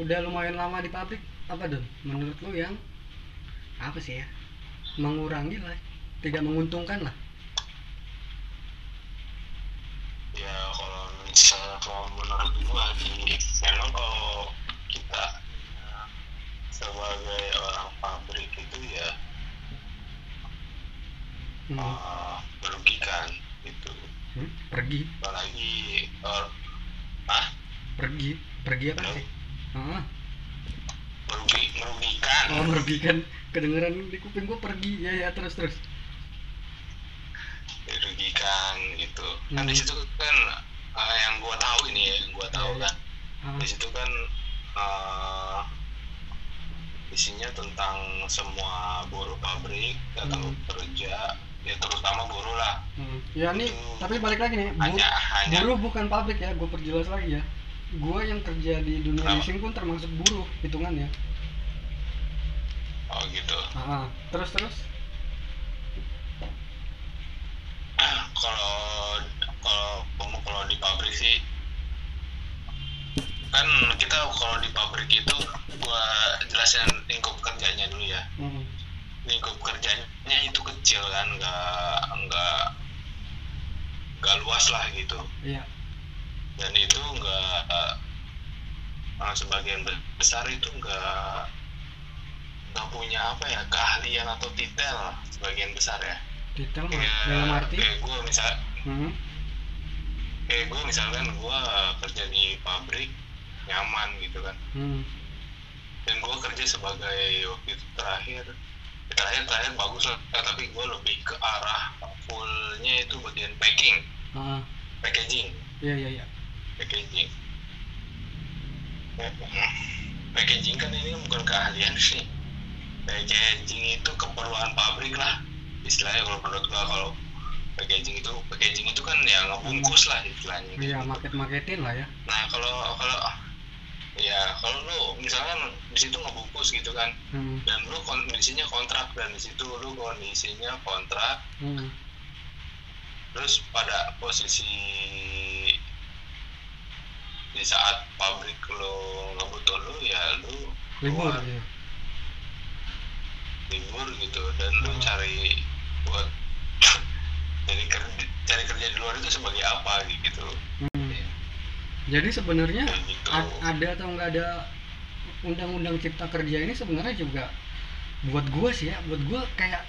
udah lumayan lama di pabrik. Apa dong menurut lu yang apa sih ya? Mengurangi lah. Tidak menguntungkan lah. Ya kalau misalnya kalau menurut gua sih memang kalau kita ya, sebagai orang pabrik itu ya hmm. uh, merugikan gitu. Hmm? pergi. Apalagi uh, ah? Pergi. Pergi apa sih merugi merugikan. Oh merugikan. Kedengeran di kuping gua pergi. Ya ya terus terus. Merugikan gitu. Kan Hmm. di situ kan uh, yang gua tahu ini ya, yang gua tahu Iya, iya. kan. Ah di situ kan uh, isinya tentang semua buruh pabrik datang Hmm. bekerja ya terutama buruh lah. Hmm. ya nih tapi balik lagi nih. Bu- hanya hanya buruh bukan pabrik ya. Gue perjelas lagi ya gue yang kerja di dunia Apa? leasing pun termasuk buruh hitungannya. Oh gitu. Ah terus terus? Kalau kalau kalau di pabrik sih kan kita kalau di pabrik itu gua jelasin lingkup kerjanya dulu ya. Hmm. lingkup kerjanya itu kecil kan nggak nggak nggak luas lah gitu. Iya dan itu nggak eh, sebagian besar itu nggak nggak punya apa ya keahlian atau detail lah, sebagian besar ya detail kayak dalam arti kayak gue misal hmm. kayak gue misalkan gue kerja di pabrik nyaman gitu kan Hmm. dan gue kerja sebagai waktu itu terakhir terakhir terakhir bagus lah tapi gue lebih ke arah fullnya itu bagian packing ah. packaging iya iya iya packaging packaging kan ini bukan keahlian sih packaging itu keperluan pabrik lah istilahnya kalau menurut gua kalau packaging itu packaging itu kan ya ngebungkus lah istilahnya iya gitu. market marketin lah ya nah kalau kalau ya kalau lu misalkan di situ ngebungkus gitu kan hmm. dan lu kondisinya kontrak dan di situ lu kondisinya kontrak Hmm. terus pada posisi di saat pabrik lo nggak butuh lu ya lu libur ya libur gitu dan lu Hmm. cari buat cari kerja cari kerja di luar itu sebagai apa gitu hmm. jadi sebenarnya gitu. ada atau nggak ada undang-undang cipta kerja ini sebenarnya juga buat gue sih ya buat gue kayak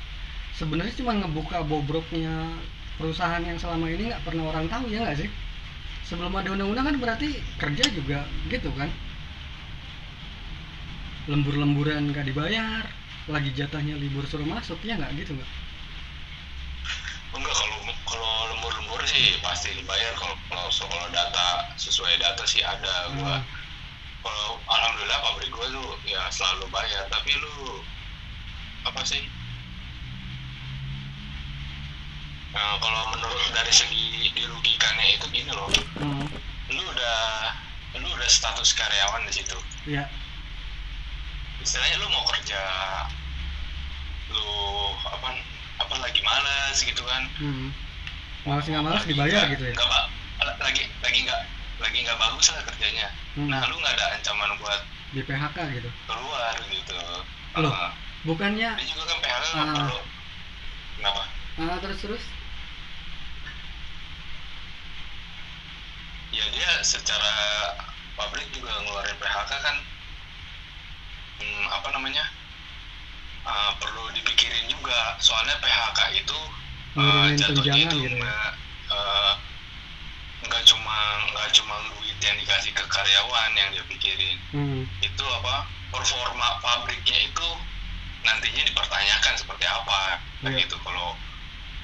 sebenarnya cuma ngebuka bobroknya perusahaan yang selama ini nggak pernah orang tahu ya nggak sih sebelum ada undang-undang kan berarti kerja juga gitu kan? Lembur-lemburan nggak dibayar lagi jatahnya libur suruh masuk ya nggak? Gitu nggak? Enggak kalau kalau lembur-lembur sih pasti dibayar. Kalau kalau soal data sesuai data sih ada gua. Hmm. kalau alhamdulillah pabrik gua tuh ya selalu bayar. Tapi lu apa sih Nah, kalau menurut dari segi dirugikannya itu gini loh. Hmm, lu udah lu udah status karyawan di situ. Ya. Istilahnya lu mau kerja lu apa apa lagi malas gitu kan. Hmm. malas nggak malas dibayar gitu ya? ba- lagi lagi nggak lagi nggak bagus lah kerjanya. Hmm. nah lu nggak ada ancaman buat di PHK gitu? keluar gitu. Loh. Ah, bukannya dia juga kan PHK nggak Ah. perlu. Kenapa? Ah, terus terus ya dia secara pabrik juga ngeluarin PHK kan. Hmm, apa namanya? Ah, perlu dipikirin juga. Soalnya PHK itu Nurunin jatuhnya itu gitu nggak nggak cuma nggak cuma duit yang dikasih ke karyawan yang dia pikirin. Hmm. itu apa? Performa pabriknya itu nantinya dipertanyakan seperti apa. Nah, Iya. gitu kalau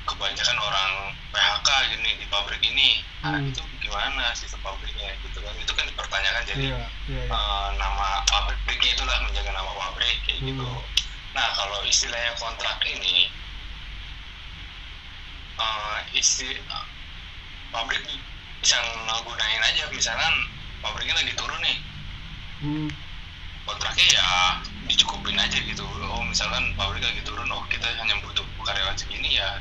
kebanyakan orang PHK gini di pabrik ini ah, Hmm. itu gimana sistem pabriknya gitu kan itu kan dipertanyakan jadi iya iya iya. eh, nama pabriknya itulah menjaga nama pabrik kayak Hmm. gitu nah kalau istilahnya kontrak ini eh isti pabrik bisa ngegunain aja misalkan pabriknya lagi turun nih hmm. kontraknya ya dicukupin aja gitu oh misalkan pabrik lagi turun oh kita hanya butuh karyawan segini ya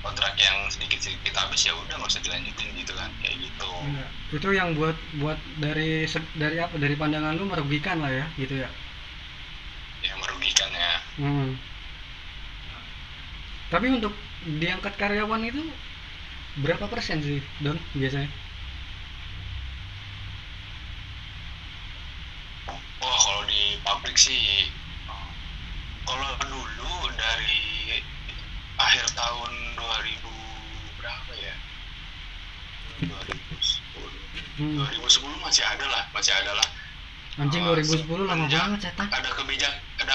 kontrak yang sedikit sedikit habis ya udah nggak usah dilanjutin gitu kan kayak gitu Iya. itu yang buat buat dari dari apa dari pandangan lu merugikan lah ya gitu ya yang merugikan ya Hmm. Tapi untuk diangkat karyawan itu berapa persen sih, Don, biasanya? wah kalau di pabrik sih kalau dulu dari akhir tahun 2000 berapa ya 2010 Hmm. 2010 masih ada lah masih ada lah Anjing Oh, 2010 lama semenjak banget cetak. ada kebijak ada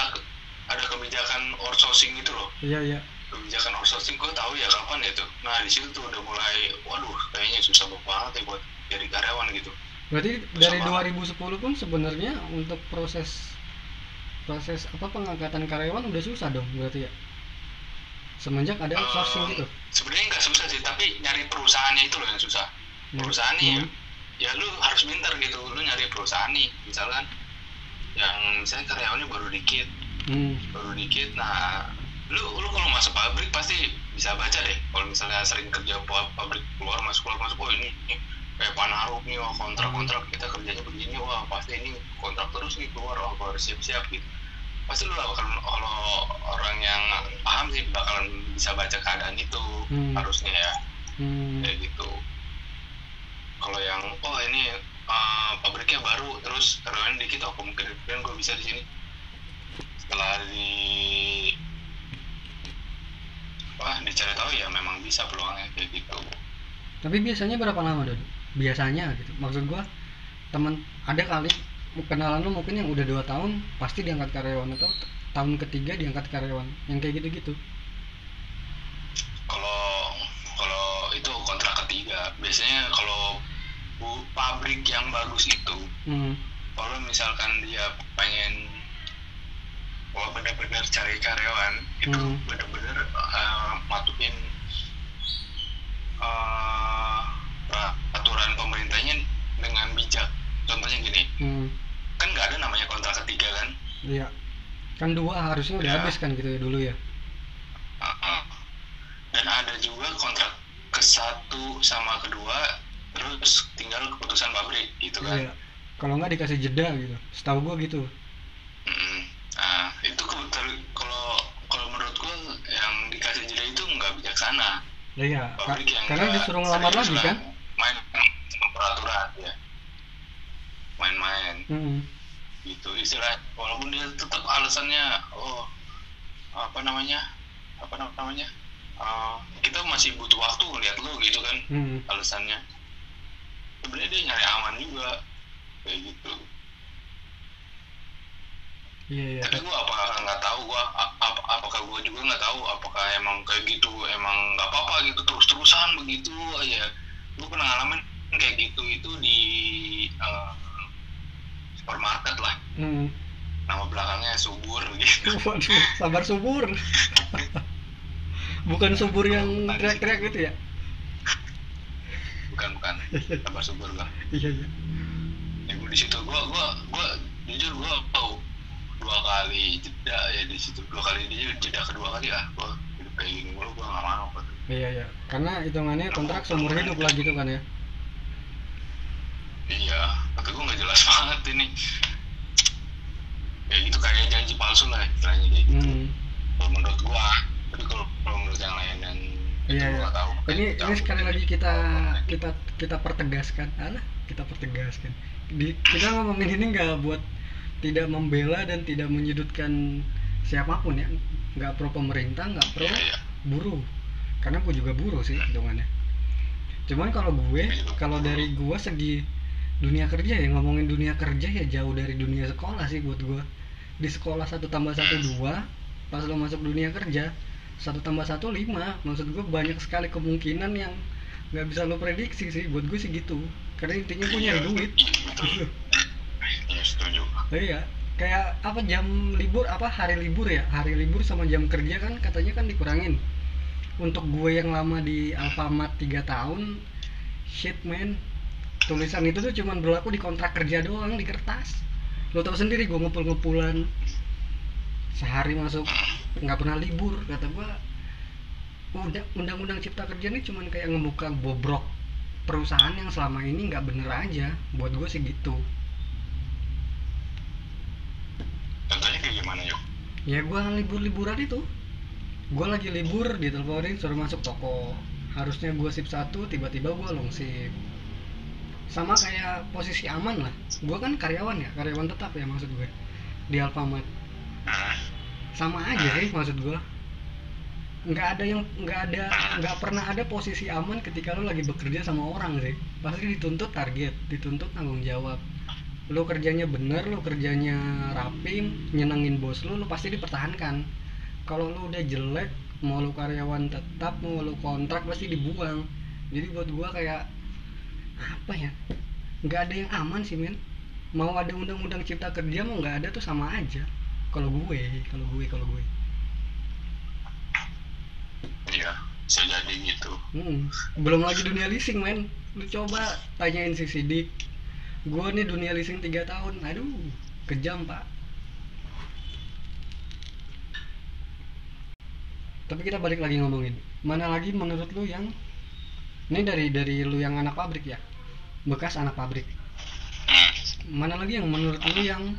ada kebijakan outsourcing itu loh Iya, iya. kebijakan outsourcing gue tahu ya kapan ya tuh nah di situ tuh udah mulai waduh kayaknya susah banget ya buat jadi karyawan gitu Berarti dari Sama. 2010 pun sebenarnya untuk proses proses apa pengangkatan karyawan udah susah dong berarti ya. Semenjak ada outsourcing Eh, gitu. sebenarnya nggak susah sih tapi nyari perusahaannya itu loh yang susah Hmm. perusahaan ya, Hmm. ya lu harus pintar gitu lu nyari perusahaan nih misalkan yang misalnya karyawannya baru dikit Hmm. baru dikit nah lu lu kalau masuk pabrik pasti bisa baca deh kalau misalnya sering kerja pa- pabrik keluar masuk keluar masuk oh ini, ini kayak panarup nih wah kontrak kontrak kita kerjanya begini wah pasti ini kontrak terus nih keluar wah harus siap siap gitu pasti lu bakal kalau orang yang paham sih bakalan bisa baca keadaan itu Hmm. harusnya ya Hmm. kayak gitu kalau yang oh ini uh, pabriknya baru terus karyawan dikit oh kemungkinan gue bisa di sini setelah di wah dicari tahu ya memang bisa peluangnya kayak gitu Tapi biasanya berapa lama, Don? Biasanya gitu. Maksud gua teman ada kali kenalan lu mungkin yang udah dua tahun pasti diangkat karyawan atau tahun ketiga diangkat karyawan yang kayak gitu-gitu. kalau kalau itu kontrak ketiga biasanya kalau pabrik yang bagus itu Hmm. kalau misalkan dia pengen kalau benar-benar cari karyawan itu Hmm. benar-benar uh, matuin uh, peraturan pemerintahnya dengan bijak contohnya gini Hmm. Kan nggak ada namanya kontrak ketiga kan Iya. Kan dua harusnya udah Ya. habis kan gitu ya dulu ya. Uh-uh. dan ada juga kontrak ke satu sama kedua terus tinggal keputusan pabrik gitu kan Iya. Kalau nggak dikasih jeda gitu. Setahu gua gitu. Nah, itu kalau kalau menurut gua yang dikasih jeda itu nggak bijaksana. Iya. ka- Pabrik yang karena disuruh ngelamar lagi kan. Main peraturan ya. Main-main Hmm. Gitu istilah walaupun dia tetap alasannya oh apa namanya apa nam- namanya uh, kita masih butuh waktu ngeliat lo gitu kan Hmm. alasannya sebenarnya dia nyari aman juga kayak gitu Iya iya. tapi gua apakah nggak tahu gua a- ap- apakah gua juga nggak tahu apakah emang kayak gitu emang nggak apa-apa gitu terus-terusan begitu aja gua pernah ngalamin kayak gitu itu di uh, supermarket lah Hmm. nama belakangnya subur gitu Waduh, sabar subur. Bukan subur yang teriak-teriak gitu ya? bukan bukan sabar subur gua Iya iya. ya gua di situ gua gua gua jujur gua tahu dua kali jeda ya di situ dua kali dia jeda kedua kali ah gua hidup kayak gini mulu gua nggak mau. Iya iya. Karena hitungannya kontrak seumur hidup lah gitu kan ya. Iya, tapi gue nggak jelas banget ini. Ya gitu kayak janji palsu lah istilahnya kayak gitu. Hmm. Kalau menurut gua, tapi kalau kalau menurut yang lain dan itu Iya, gua iya. nggak tahu. Ini Kayak ini jauh. sekali lagi kita kita kita pertegaskan, alah kita pertegaskan. Di, kita ngomongin ini nggak buat tidak membela dan tidak menyudutkan siapa pun ya, nggak pro pemerintah, nggak pro Iya, iya. buruh. Karena gue juga buruh sih hitungannya. Cuman kalau gue, kalau dari gue segi dunia kerja ya ngomongin dunia kerja ya jauh dari dunia sekolah sih buat gue. Di sekolah satu tambah satu dua, pas lo masuk dunia kerja satu tambah satu lima. Maksud gue banyak sekali kemungkinan yang nggak bisa lo prediksi sih. Buat gue sih gitu. Karena intinya gue nyari Iya, duit. Setuju. Iya, kayak apa jam libur apa hari libur ya? Hari libur sama jam kerja kan katanya kan dikurangin. Untuk gue yang lama di Alfamart 3 tahun, shit man. Tulisan itu tuh cuman berlaku di kontrak kerja doang di kertas. Lo tau sendiri gue ngepul-ngepulan sehari masuk nggak pernah libur kata gue undang- undang-undang cipta kerja ini cuman kayak ngebuka bobrok perusahaan yang selama ini nggak bener aja. Buat gue sih gitu. Contohnya kayak gimana yuk? Ya gue libur-liburan itu. Gue lagi libur diteleponin suruh masuk toko. Harusnya gue sip satu tiba-tiba gue long sip sama kayak posisi aman lah. Gue kan karyawan ya karyawan tetap ya maksud gue. Di Alfamart. Sama aja sih maksud gue nggak ada yang nggak ada nggak pernah ada posisi aman ketika lo lagi bekerja sama orang sih. Pasti dituntut target dituntut tanggung jawab. Lo kerjanya bener lo kerjanya rapi nyenengin bos lo lo pasti dipertahankan. Kalau lo udah jelek mau lo karyawan tetap mau lo kontrak pasti dibuang. Jadi buat gua kayak apa ya? Nggak ada yang aman sih men mau ada undang-undang cipta kerja mau nggak ada tuh sama aja. Kalau gue kalau gue kalau gue. Iya bisa jadi gitu. Hmm, belum lagi dunia leasing men lu coba tanyain si Sidik. Gue nih dunia leasing 3 tahun. Aduh kejam pak. Tapi kita balik lagi ngomongin. Mana lagi menurut lu yang ini dari dari lu yang anak pabrik ya? Bekas anak pabrik. Mana lagi yang menurut lu yang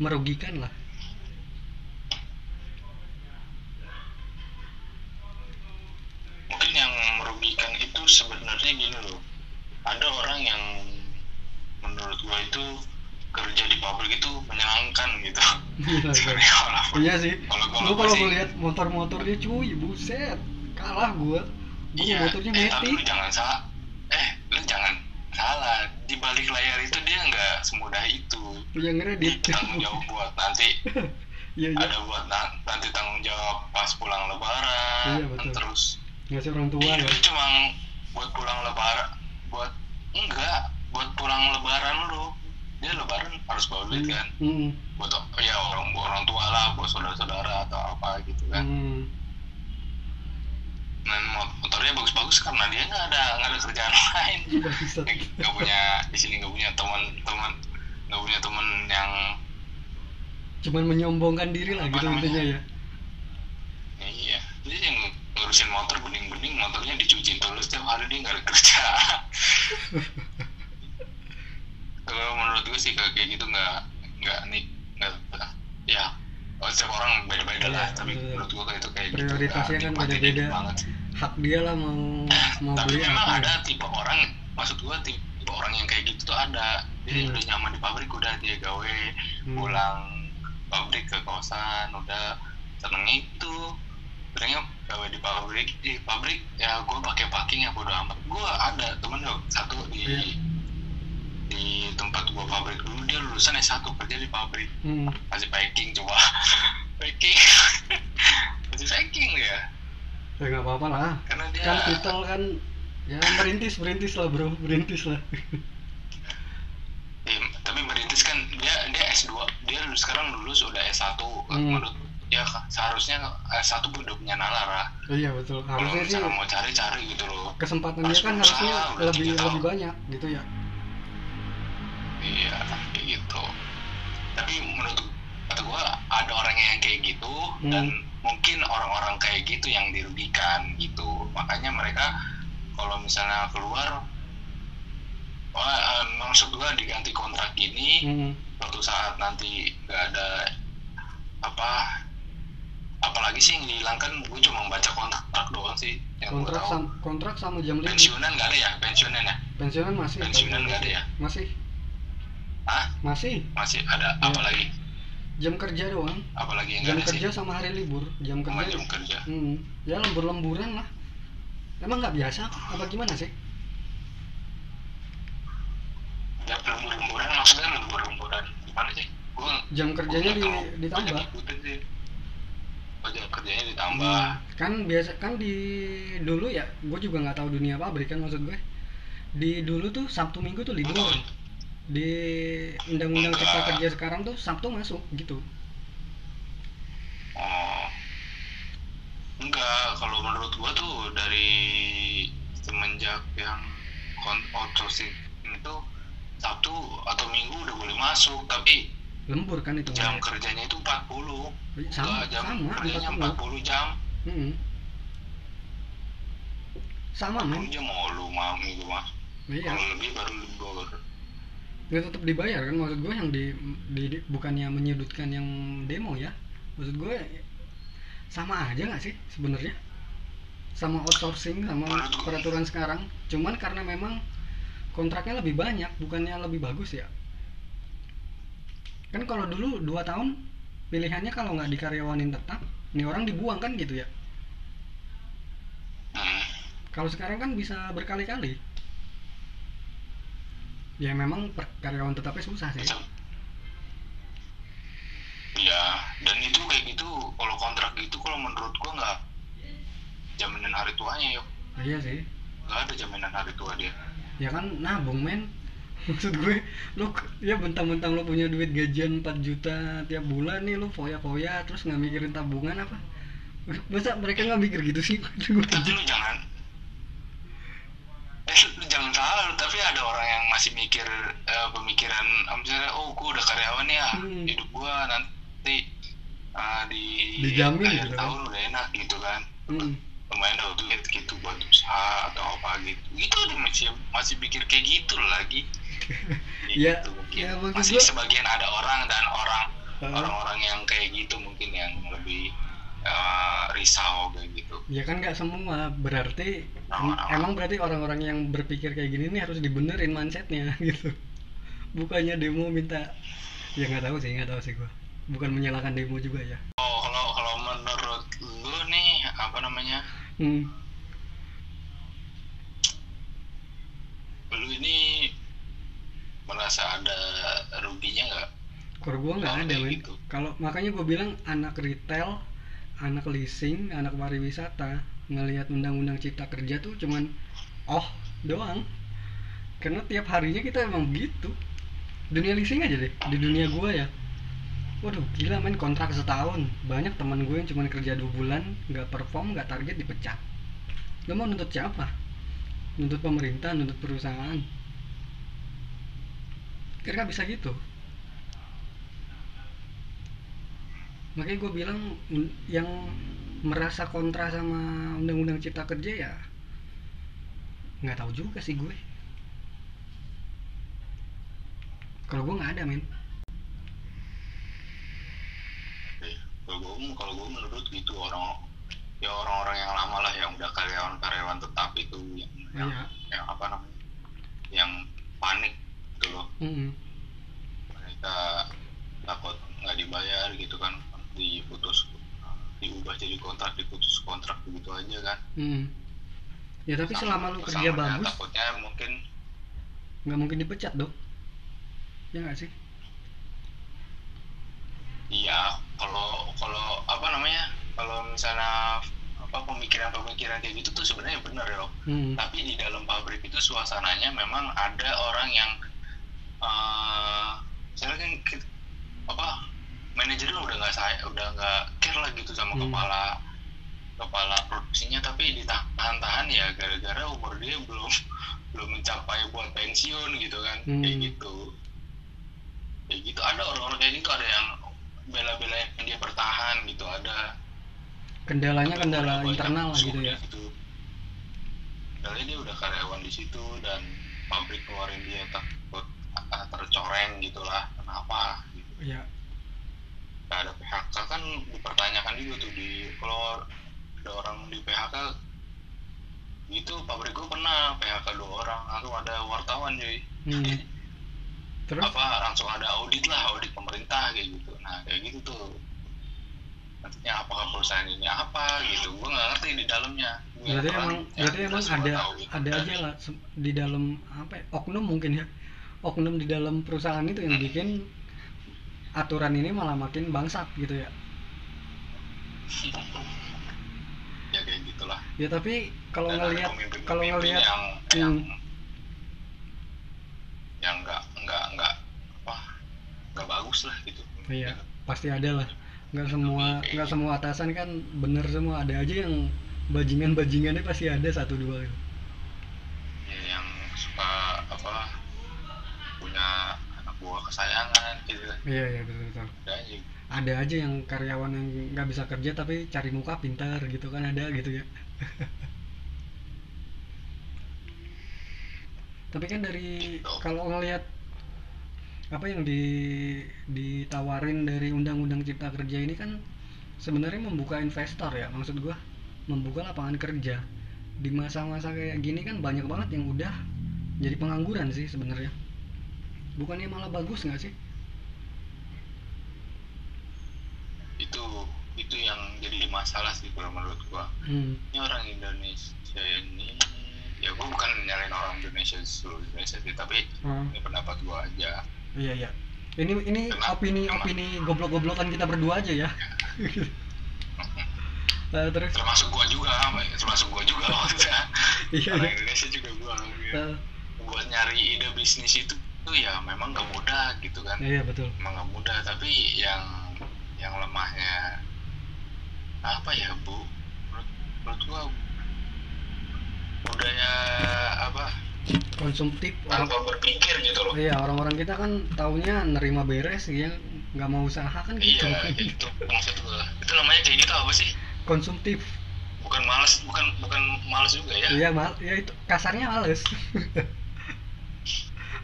merugikan lah? Mungkin yang merugikan itu sebenarnya gini loh. Ada orang yang menurut gua itu kerja di pabrik itu menyenangkan gitu. Sebenarnya kalau iya sih. lu kalau gua kalau sih ngeliat motor-motor dia cuy buset. Kalah gua gua iya. motornya eh, tapi lu jangan salah eh lu jangan salah. Di balik layar itu dia nggak semudah itu. Yang ngedit. Dia tanggung jawab buat nanti iya iya. ada buat na- nanti tanggung jawab pas pulang lebaran Iya, betul. terus ngasih orang tua ya. itu cuma buat pulang lebaran buat enggak buat pulang lebaran lu. Dia lebaran harus bawa duit kan? Hmm, buat ya orang orang tua lah buat saudara-saudara atau apa gitu kan? Hmm. Dan mot- motornya bagus-bagus karena dia nggak ada nggak ada kerjaan lain. Nggak- punya di sini nggak punya teman-teman nggak punya teman yang cuman menyombongkan diri lah gitu intinya ya iya dia yang ngurusin motor bening-bening motornya dicuci terus setiap hari dia nggak ada kerja kalau menurut gue sih kayak gitu nggak nggak nih nggak ya oh, setiap orang beda-beda lah Iya, tapi betul. menurut gue itu kayak gitu Prioritasnya nggak kan beda-beda. banget sih. Hak dia lah mau mau tapi beli memang apa ada ya. tipe orang maksud gua tipe orang yang kayak gitu tuh ada dia Hmm. udah nyaman di pabrik udah dia gawe Hmm. pulang pabrik ke kosan udah seneng itu sebenarnya gawe di pabrik di pabrik ya gua pakai packing ya bodo amat gua ada temen gua satu di Iya. di tempat gua pabrik dulu dia lulusan S1 kerja di pabrik Hmm. masih packing coba packing masih packing ya ya nggak apa-apa lah. Karena dia kan titel kan ya merintis merintis lah bro. Merintis lah. Iya, tapi merintis kan dia dia S2 dia lulus sekarang lulus udah S1 Hmm. menurut ya seharusnya S1 pun udah punya nalar lah. Iya betul. Harusnya sih mau cari-cari gitu loh. kesempatan dia kan harusnya lebih lebih banyak gitu ya. Iya kayak gitu. Tapi menurut kata gua ada orang yang kayak gitu Hmm. dan mungkin orang-orang kayak gitu yang dirugikan gitu. Makanya mereka kalau misalnya keluar wah eh, maksud gua diganti kontrak ini Hmm. suatu saat nanti nggak ada apa apalagi sih yang dihilangkan gue cuma baca kontrak doang sih yang gue kontrak sama kontrak sama jam libur pensiunan nggak ada ya? Pensiunan ya? Pensiunan masih. Pensiunan nggak ada ya? Masih. Ah masih. Masih ada Iya. apalagi jam kerja doang apalagi yang jam kerja sih sama hari libur jam kerja jam kerja Hmm, ya lembur-lemburan lah. Emang nggak biasa? Apa gimana sih? ya lembur-lemburan maksudnya lembur-lemburan gimana sih gue Jam kerjanya di, ditambah. oh jam kerjanya ditambah Hmm, kan biasa kan di dulu ya, gue juga nggak tahu dunia pabrik kan maksud gue. Di dulu tuh Sabtu Minggu tuh libur. Betul. Di Undang-Undang Cipta. Kerja sekarang tuh Sabtu masuk gitu. Oh. Enggak, kalau menurut gua tuh dari semenjak yang outsourcing itu Sabtu atau Minggu udah boleh masuk, tapi Lembur kan itu. jam kerjanya itu 40. Sama, Enggak, jam sama, kerjanya 40. 40 jam. Hmm. sama men aja mau lu mau minggu mah iya kalau lebih baru libur nggak tetap dibayar kan? Maksud gue yang di, di, di- bukannya menyudutkan yang demo ya. Maksud gue sama aja nggak sih sebenarnya? Sama outsourcing sama peraturan sekarang. Cuman karena memang kontraknya lebih banyak bukannya lebih bagus ya. Kan kalau dulu dua tahun pilihannya kalau nggak dikaryawanin tetap nih orang dibuang kan gitu ya? Hmm. kalau sekarang kan bisa berkali-kali ya memang karyawan tetapnya susah sih. Iya, dan itu kayak gitu kalau kontrak gitu kalau menurut gua nggak jaminan hari tuanya yuk. Iya sih. Nggak ada jaminan hari tua dia. Ya kan nabung men. Maksud gue lu ya bentang-bentang lu punya duit gajian 4 juta tiap bulan nih lu foya-foya terus nggak mikirin tabungan apa? Masa mereka nggak mikir gitu sih? Tapi lu jangan jangan salah tapi ada orang yang masih mikir eh, pemikiran eh, misalnya oh gua udah karyawan ya Hmm. hidup gua nanti ah, di Dijamin akhir gitu kan. tahun udah enak gitu kan Mm. lumayan dapat duit gitu buat usaha atau apa gitu gitu dia masih masih pikir kayak gitu lagi Ya, gitu mungkin ya, maksud masih gua- sebagian ada orang dan orang Ah. orang-orang yang kayak gitu mungkin yang lebih eh, risau kayak gitu. Ya kan nggak semua berarti Orang-orang. emang berarti orang-orang yang berpikir kayak gini nih harus dibenerin mindsetnya gitu. Bukannya demo minta ya nggak tahu sih nggak tahu sih gua. Bukan menyalahkan demo juga ya. Oh kalau kalau menurut lu nih apa namanya? Hmm. lu ini merasa ada ruginya nggak? Kalau gua nggak ada gitu. Kalau makanya gua bilang anak retail, anak leasing, anak pariwisata ngelihat undang-undang cipta kerja tuh cuman oh doang. Karena tiap harinya kita emang begitu. Dunia leasing aja deh, di dunia gua ya. Waduh, gila men kontrak setahun. Banyak teman gue yang cuma kerja dua bulan, nggak perform, nggak target dipecat. Lo mau nuntut siapa? Nuntut pemerintah, nuntut perusahaan. Kira bisa gitu. Makanya gue bilang yang merasa kontra sama undang-undang cipta kerja ya nggak tahu juga sih gue kalau gue nggak ada men kalau gue kalau gue menurut gitu orang ya orang-orang yang lama lah yang udah karyawan-karyawan tetap itu yang yang, Iya. yang apa namanya yang panik gitu loh Mm-mm. mereka takut nggak dibayar gitu kan diputus diubah jadi kontrak diputus kontrak begitu aja kan Mm-mm. ya tapi selama lu kerja bagus takutnya mungkin nggak mungkin dipecat dong ya nggak sih iya kalau kalau apa namanya kalau misalnya apa pemikiran-pemikiran kayak gitu tuh sebenarnya benar ya loh Mm. tapi di dalam pabrik itu suasananya memang ada orang yang eh misalnya kan apa manajernya udah nggak saya udah nggak care lah gitu sama Hmm. kepala kepala produksinya tapi ditahan-tahan ya gara-gara umur dia belum belum mencapai buat pensiun gitu kan Hmm. kayak gitu kayak gitu ada orang-orang kayak gitu ada yang bela-belain dia bertahan gitu ada kendalanya kendala internal lah gitu ya gitu. Padahal dia udah karyawan di situ dan pabrik keluarin dia takut ah, tercoreng gitulah kenapa gitu. ya Gak ada PHK kan dipertanyakan juga tuh di kalau ada orang di PHK gitu pabrik gue pernah PHK dua orang langsung ada wartawan cuy. Hmm. terus? Apa langsung ada audit lah audit pemerintah kayak gitu. Nah kayak gitu tuh. Nantinya apakah perusahaan ini apa gitu. Gue nggak ngerti di dalamnya. Berarti peran- emang berarti emang ada tahu gitu. ada aja lah di dalam apa ya, oknum mungkin ya? Oknum di dalam perusahaan itu yang Hmm. bikin aturan ini malah makin bangsat gitu ya. Ya kayak gitulah. Ya tapi kalau ngelihat kalau ngelihat yang yang Hmm. yang nggak nggak nggak apa nggak bagus lah gitu. Iya pasti ada lah. Nggak semua nggak semua atasan kan bener semua. Ada aja yang bajingan bajingannya pasti ada satu dua gitu. ya, yang suka apa punya buah kesayangan gitu kan. Iya iya betul betul. Ada aja. Ada aja yang karyawan yang nggak bisa kerja tapi cari muka pintar gitu kan ada gitu ya. Tapi kan dari kalau ngelihat apa yang di ditawarin dari undang-undang cipta kerja ini kan sebenarnya membuka investor ya maksud gua. Membuka lapangan kerja. Di masa-masa kayak gini kan banyak banget yang udah jadi pengangguran sih sebenarnya bukannya malah bagus nggak sih? Itu itu yang jadi masalah sih kalau menurut gua. Hmm. ini orang Indonesia ini ya gua bukan nyalain orang Indonesia seluruh Indonesia sih tapi Hmm. ini pendapat gua aja. Iya iya. Ini ini Kenapa? opini Kenapa? opini goblok-goblokan kita berdua aja ya. Nah, terus? Termasuk gua juga termasuk gua juga maksudnya. Iya orang iya. Indonesia juga gua Eh, buat nyari ide bisnis itu tuh ya memang gak mudah gitu kan. Iya betul. Emang gak mudah tapi yang yang lemahnya apa ya bu? Menurut, menurut gua budaya apa? Konsumtif orang tanpa berpikir gitu loh. Iya orang-orang kita kan taunya nerima beres ya nggak mau usaha kan gitu. iya itu maksud gua. Itu namanya kayak gitu apa sih? Konsumtif. Bukan malas bukan bukan malas juga ya? Iya mal ya itu kasarnya males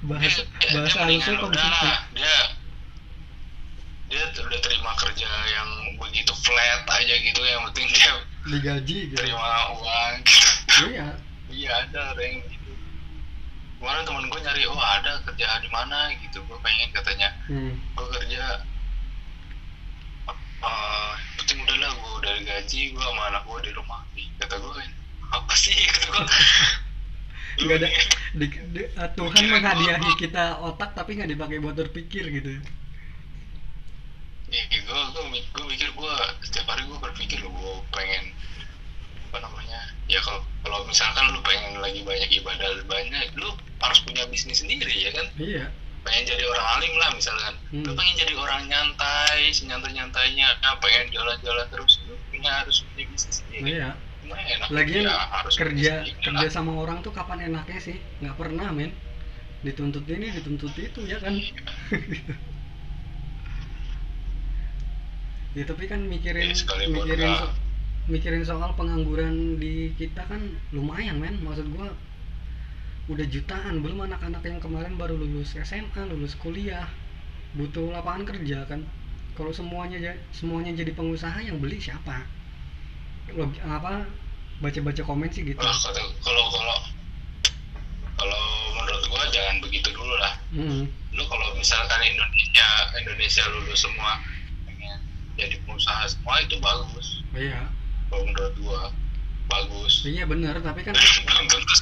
bahasa Dia- udah konsumtif lah, dia dia udah terima kerja yang begitu flat aja gitu yang penting dia digaji gitu. terima uang gitu. Iya. Iya ada ada yang gitu. Kemarin temen gue nyari oh ada kerja di mana? gitu. Gue pengen katanya. Hmm. gue kerja eh penting udah lah gue udah gaji gue sama anak gue di rumah. Kata gue kan apa sih? Kata gue nggak ada di, di- uh, Tuhan menghadiahi kita otak tapi nggak dipakai buat berpikir gitu Iya, gue gue gue mikir gue setiap hari gue berpikir gue pengen apa namanya ya kalau kalau misalkan lu pengen lagi banyak ibadah banyak lu harus punya bisnis sendiri ya kan? Iya. Pengen jadi orang alim lah misalkan. Lu Hmm. pengen jadi orang nyantai senyantai nyantainya pengen jalan-jalan terus lu punya harus punya bisnis sendiri. Iya lagian ya, harus kerja kerja sama orang tuh kapan enaknya sih? Nggak pernah men. Dituntut ini dituntut itu ya kan? Ya tapi kan mikirin Ya, mikirin so- mikirin soal pengangguran di kita kan lumayan men. Maksud gua udah jutaan. Belum anak-anak yang kemarin baru lulus SMA lulus kuliah. Butuh lapangan kerja kan? Kalau semuanya semuanya jadi pengusaha yang beli siapa Apa baca-baca komen sih gitu. Kalau kalau kalau menurut gua jangan begitu dulu lah. Hmm, lu kalau misalkan Indonesia Indonesia lulus semua pengen jadi pengusaha semua itu bagus. Iya. Kalau menurut gua bagus. Iya bener tapi kan belum tentu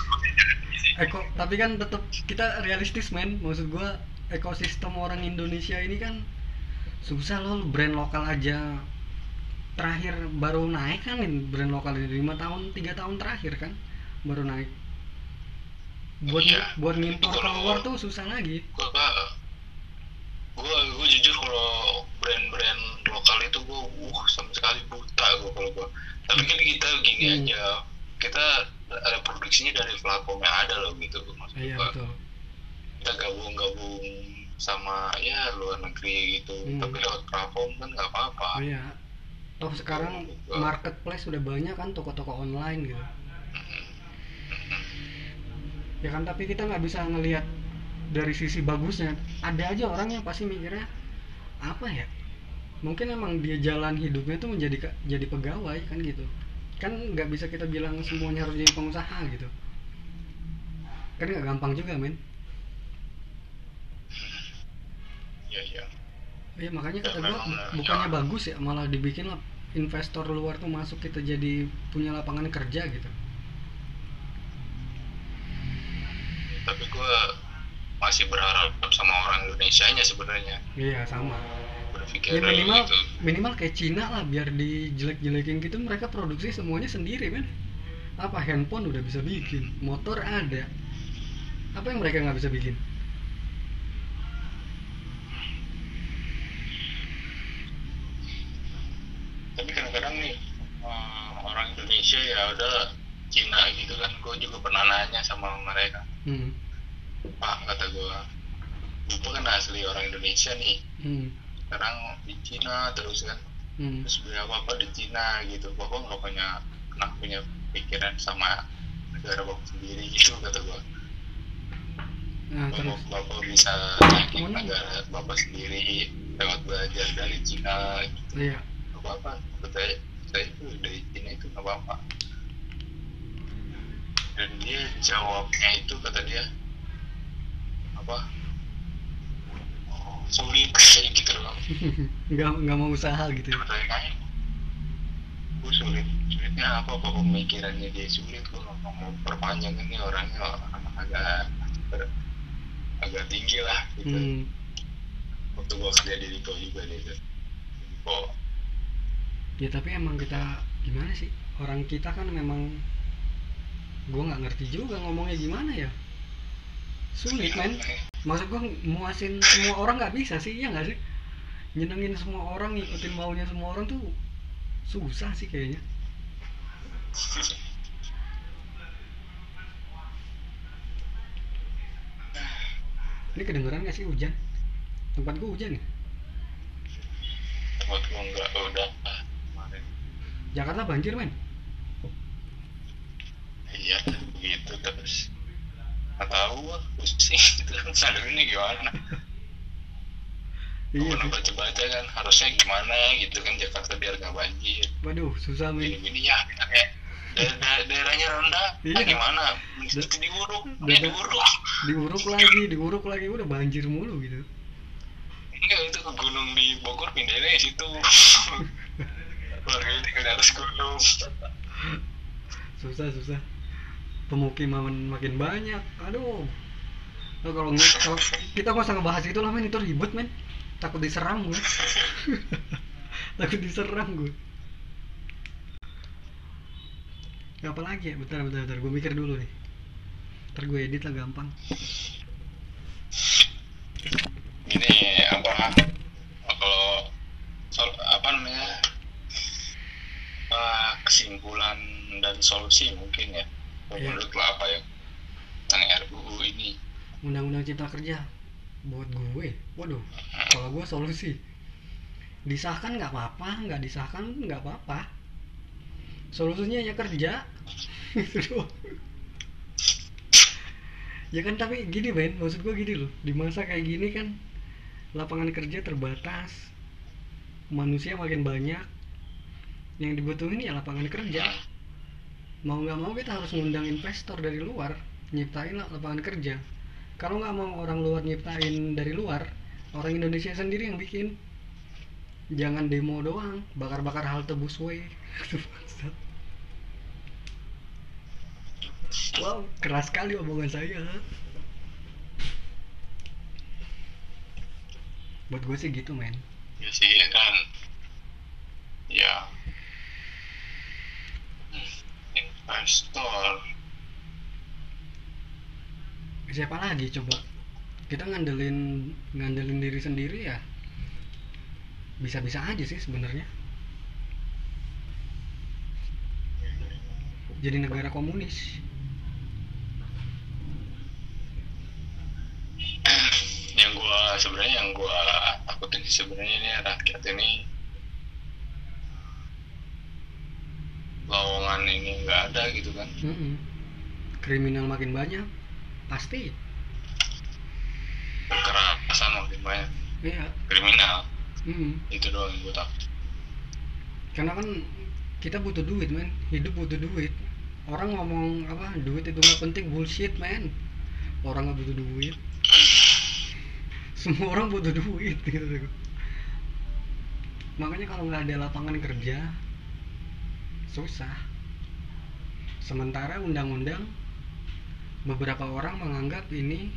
eko tapi kan tetap kita realistis men. Maksud gua ekosistem orang Indonesia ini kan susah loh brand lokal aja terakhir baru naik kan brand lokal ini lima tahun tiga tahun terakhir kan baru naik. Buat Iya, buat ngimpor keluar tuh susah lagi. gua gua gua jujur kalau brand-brand lokal itu gua uh sama sekali buta gua kalau gua. Tapi kan kita gini Hmm. aja kita ada produksinya dari platform yang ada loh gitu maksud iya gua. betul. Kita gabung-gabung sama ya luar negeri gitu. Hmm. tapi lewat platform kan nggak apa-apa. Iya toh sekarang marketplace udah banyak kan toko-toko online gitu. Ya kan tapi kita nggak bisa ngelihat dari sisi bagusnya. Ada aja orang yang pasti mikirnya apa ya? Mungkin emang dia jalan hidupnya tuh menjadi jadi pegawai kan gitu. Kan nggak bisa kita bilang semuanya harus jadi pengusaha gitu. Kan nggak gampang juga men. Ya ya Iya makanya kata Ya, gua ya. bukannya bagus ya malah dibikin lah investor luar tuh masuk kita jadi punya lapangan kerja gitu. Tapi gua masih berharap sama orang Indonesia nya sebenarnya. Iya sama. Berpikir ya minimal gitu. minimal kayak Cina lah biar dijelek-jelekin gitu mereka produksi semuanya sendiri men. Apa handphone udah bisa bikin motor ada. Apa yang mereka nggak bisa bikin tapi kadang-kadang nih eh, orang Indonesia ya udah Cina gitu kan. Gue juga pernah nanya sama mereka. Hmm. pak kata gue gue kan asli orang Indonesia nih. Hmm. sekarang di Cina terus kan. Hmm. terus beli apa apa di Cina gitu. Bapak nggak punya pernah punya pikiran sama negara bapak sendiri gitu kata gue nah bapak, bapak bisa naikin negara bapak sendiri lewat belajar dari Cina gitu. Iya. Nggak apa-apa saya saya itu dari Cina itu nggak apa-apa. Dan dia jawabnya itu kata dia apa sulit kayak gitu loh nggak nggak mau usaha gitu ya? Kayak "Oh, sulit sulitnya apa apa pemikirannya dia sulit kok mau mau perpanjang? Ini orangnya orang agak ber- agak tinggi lah gitu. Hmm. waktu gua kerja di Lipo juga dia tuh Lipo ya tapi emang kita gimana sih? Orang kita kan memang gue nggak ngerti juga ngomongnya gimana ya. Sulit men. Maksud gue muasin semua orang nggak bisa sih ya nggak sih? Nyenengin semua orang ngikutin maunya semua orang tuh susah sih kayaknya. Ini kedengeran nggak sih hujan? Tempat gue hujan ya? Tempat gua nggak udah ah, Jakarta banjir men. Iya begitu terus. Nggak tahu pusing gitu kan sadar ini gimana. Iya pernah sih. baca-baca kan harusnya gimana gitu kan Jakarta biar nggak banjir. Waduh susah men. Ya kita kayak daer- daer- daerahnya rendah Iya. ah, gimana? Itu diuruk ya diuruk. diuruk lagi diuruk lagi udah banjir mulu gitu. Enggak itu ke gunung di Bogor pindahnya di situ warga tinggal di atas gunung. Susah susah. Pemukiman makin banyak. Aduh. Nah, kalau kalau kita nggak usah ngebahas itu lah men. Itu ribet men. Takut diserang gue. Takut diserang gue. Ya, apa lagi ya? Bentar bentar bentar. Gue mikir dulu nih. Ntar gue edit lah gampang. Ini apa kalau sol, apa namanya eh, kesimpulan dan solusi mungkin ya. Iya. menurut lo apa ya? Tentang RUU ini. Undang-undang cipta kerja. Buat gue. Waduh kalau gue solusi. Disahkan nggak apa-apa nggak disahkan nggak apa-apa. Solusinya ya kerja. Ya kan tapi gini Ben. Maksud gue gini loh. Di masa kayak gini kan lapangan kerja terbatas. Manusia makin banyak yang dibutuhin ya lapangan kerja. Mau nggak mau kita harus ngundang investor dari luar nyiptain lah lapangan kerja. Kalau nggak mau orang luar nyiptain dari luar orang Indonesia sendiri yang bikin. Jangan demo doang bakar-bakar halte busway wow keras sekali omongan saya. Buat gue sih gitu men. Ya sih kan. Ya investor siapa lagi coba? Kita ngandelin ngandelin diri sendiri ya. Bisa-bisa aja sih sebenarnya. Jadi negara komunis. Yang gua sebenarnya yang gua takutin sebenarnya ini rakyat ini lowongan ini nggak ada gitu kan. Mm-mm. kriminal makin banyak pasti. Kekerasan makin banyak. Iya. Kriminal. Mm. itu doang yang gua takut. Karena kan kita butuh duit men. Hidup butuh duit. Orang ngomong apa duit itu nggak penting bullshit men. Orang nggak butuh duit. Semua orang butuh duit gitu. Makanya kalau nggak ada lapangan kerja susah. Sementara undang-undang beberapa orang menganggap ini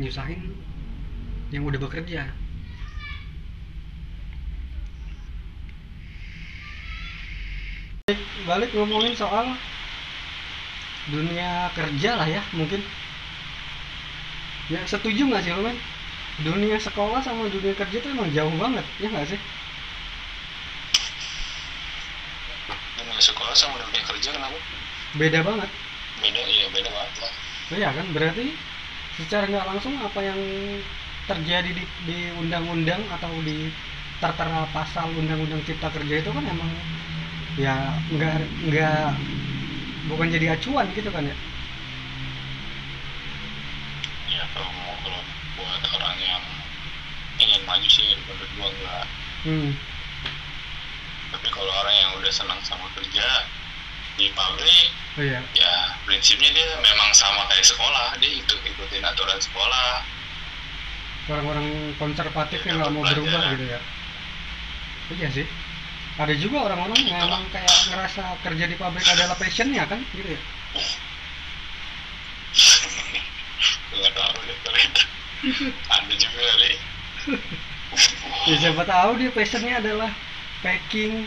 nyusahin yang udah bekerja. Balik, ngomongin soal dunia kerja lah ya mungkin. Ya setuju nggak sih lo men dunia sekolah sama dunia kerja itu emang jauh banget ya nggak sih dunia sekolah sama dunia kerja kenapa? Beda banget. Beda iya beda banget. Lah iya kan berarti secara nggak langsung apa yang terjadi di, di undang-undang atau di tertera pasal undang-undang cipta kerja itu kan emang ya nggak nggak bukan jadi acuan gitu kan ya? Ya kalau mau kalau buat orang yang ingin maju sih menurut gua enggak hmm. Tapi kalau orang yang udah senang sama kerja di pabrik oh iya. ya prinsipnya dia memang sama kayak sekolah. Dia ikut ikutin aturan sekolah. Orang-orang konservatif yang nggak mau berubah gitu ya. Iya sih. Ada juga orang-orang yang emang kayak ngerasa kerja di pabrik adalah passionnya kan gitu ya. Nggak tahu deh ada juga kali. Ya siapa tahu dia passionnya adalah packing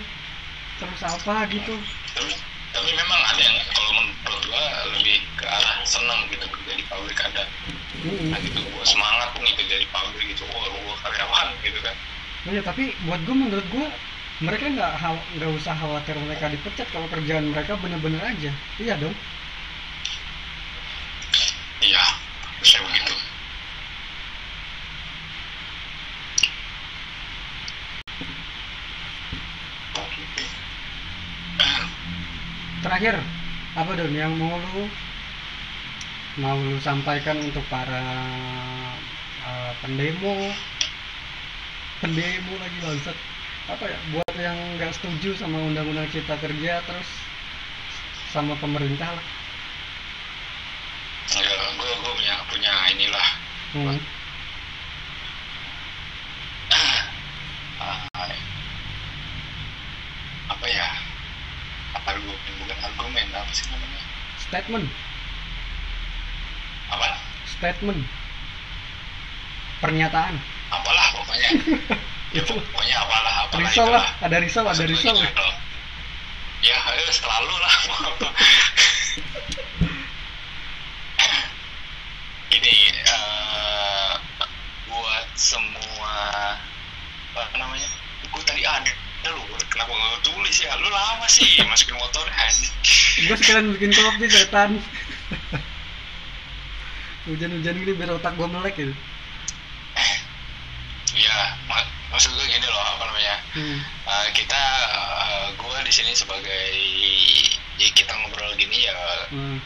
terus apa gitu? Tapi tapi memang ada yang kalau menurut gua lebih ke arah senang gitu kerja di pabrik ada. Mm-mm. nah gitu gua semangat nih kerja di pabrik gitu. Wah gua karyawan gitu kan. Oh iya, tapi buat gue menurut gue mereka nggak nggak usah khawatir mereka dipecat kalau kerjaan mereka bener-bener aja. Iya dong iya bisa begitu terakhir apa dong yang mau lu? Mau lu sampaikan untuk para eh, pendemo? Pendemo lagi bangsat. Apa ya? Buat yang nggak setuju sama undang-undang cipta kerja terus sama pemerintah lah. Ya gua gua punya punya inilah. Hmm. ah, apa ya argumen bukan argumen apa sih namanya? Statement. Apa? Statement. Pernyataan. Apalah pokoknya. Ya Itu. pokoknya apalah apalah risol lah ada risol ada gua gitu. Ya eh, selalu lah. Ini eh, buat semua apa namanya gue tadi ada lu kenapa nggak tulis ya lu lama sih masukin motor anjing gue sekalian bikin kopi setan hujan-hujan gini biar otak gue melek gitu ya mak- maksud gue gini loh apa namanya hmm. Eh, kita eh, gue di sini sebagai ya kita ngobrol gini ya Hmm.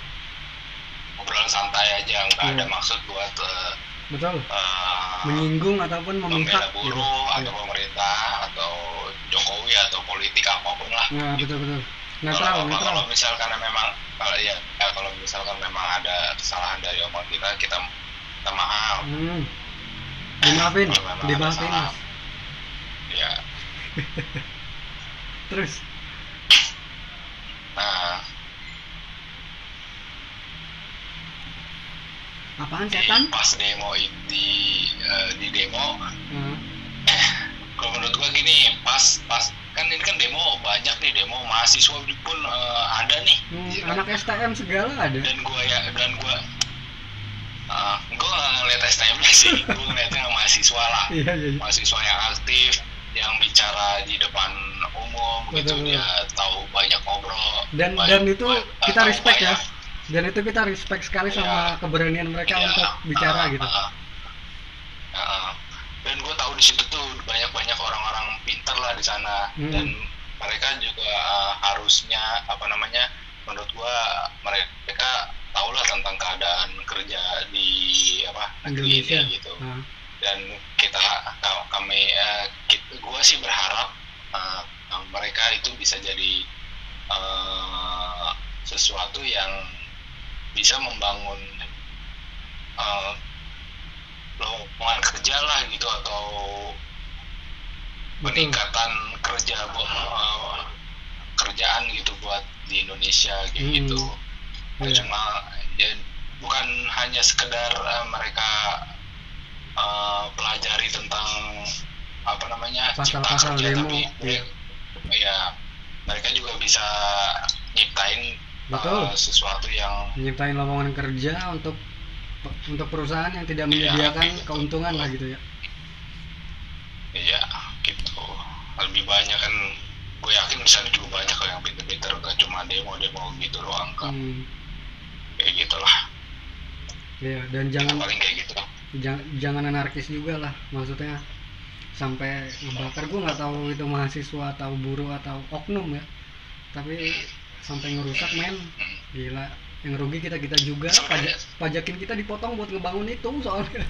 ngobrol santai aja nggak ada Iya. maksud buat eh, betul eh, menyinggung ataupun membela memihak gitu. buruh atau Iya. pemerintah Jokowi atau politik apa pun lah. Nah betul betul. Kalau, netral kalau misalkan memang kalau ya, ya kalau misalkan memang ada kesalahan dari omong kita kita minta maaf. Hmm. dimaafin dimaafin. ya terus? Nah. Apaan setan? pas demo di eh, di demo Hmm. Gua gini pas pas kan ini kan demo banyak nih demo mahasiswa pun eh, ada nih Hmm, Iya kan? anak STM segala ada dan gua ya dan gua uh, gua nggak ngeliat STM sih gua ngeliatnya mahasiswa lah iya iya iya. mahasiswa yang aktif yang bicara di depan umum gitu Betul, betul. dia tahu banyak ngobrol dan banyak- dan itu ba- kita tahu respect ya banyak. dan itu kita respect sekali Iya. sama keberanian mereka Iya, untuk bicara uh, gitu uh, uh, uh. dan gue tahu di situ tuh banyak banyak pintar lah di sana. Hmm. dan mereka juga uh, harusnya apa namanya menurut gua mereka tahu lah tentang keadaan kerja di apa negeri Indonesia. ini gitu. Nah, dan kita ka- kami eh, kita, gua sih berharap eh, mereka itu bisa jadi eh, sesuatu yang bisa membangun eh, lowongan kerja lah gitu atau Peningkatan kerja buat eh, kerjaan gitu buat di Indonesia kayak Hmm. gitu Iya. cuma ya bukan hanya sekedar eh, mereka eh, pelajari tentang apa namanya Pasal-pasal kerja, demo, tapi iya. ya mereka juga bisa nyiptain Betul. eh, sesuatu yang nyiptain lowongan kerja untuk untuk perusahaan yang tidak Iya, menyediakan gitu. keuntungan lah gitu ya ya gitu lebih banyak kan gue yakin di sana juga banyak kok yang pinter-pinter gak cuma demo-demo gitu doang kan hmm. kayak gitulah. Iya, dan jangan paling kayak gitu. jangan, jangan anarkis juga lah maksudnya sampai ngebakar. Gue nggak tahu itu mahasiswa atau buruh atau oknum ya tapi sampai ngerusak men. Gila yang rugi kita kita juga pajak pajakin kita dipotong buat ngebangun itu soalnya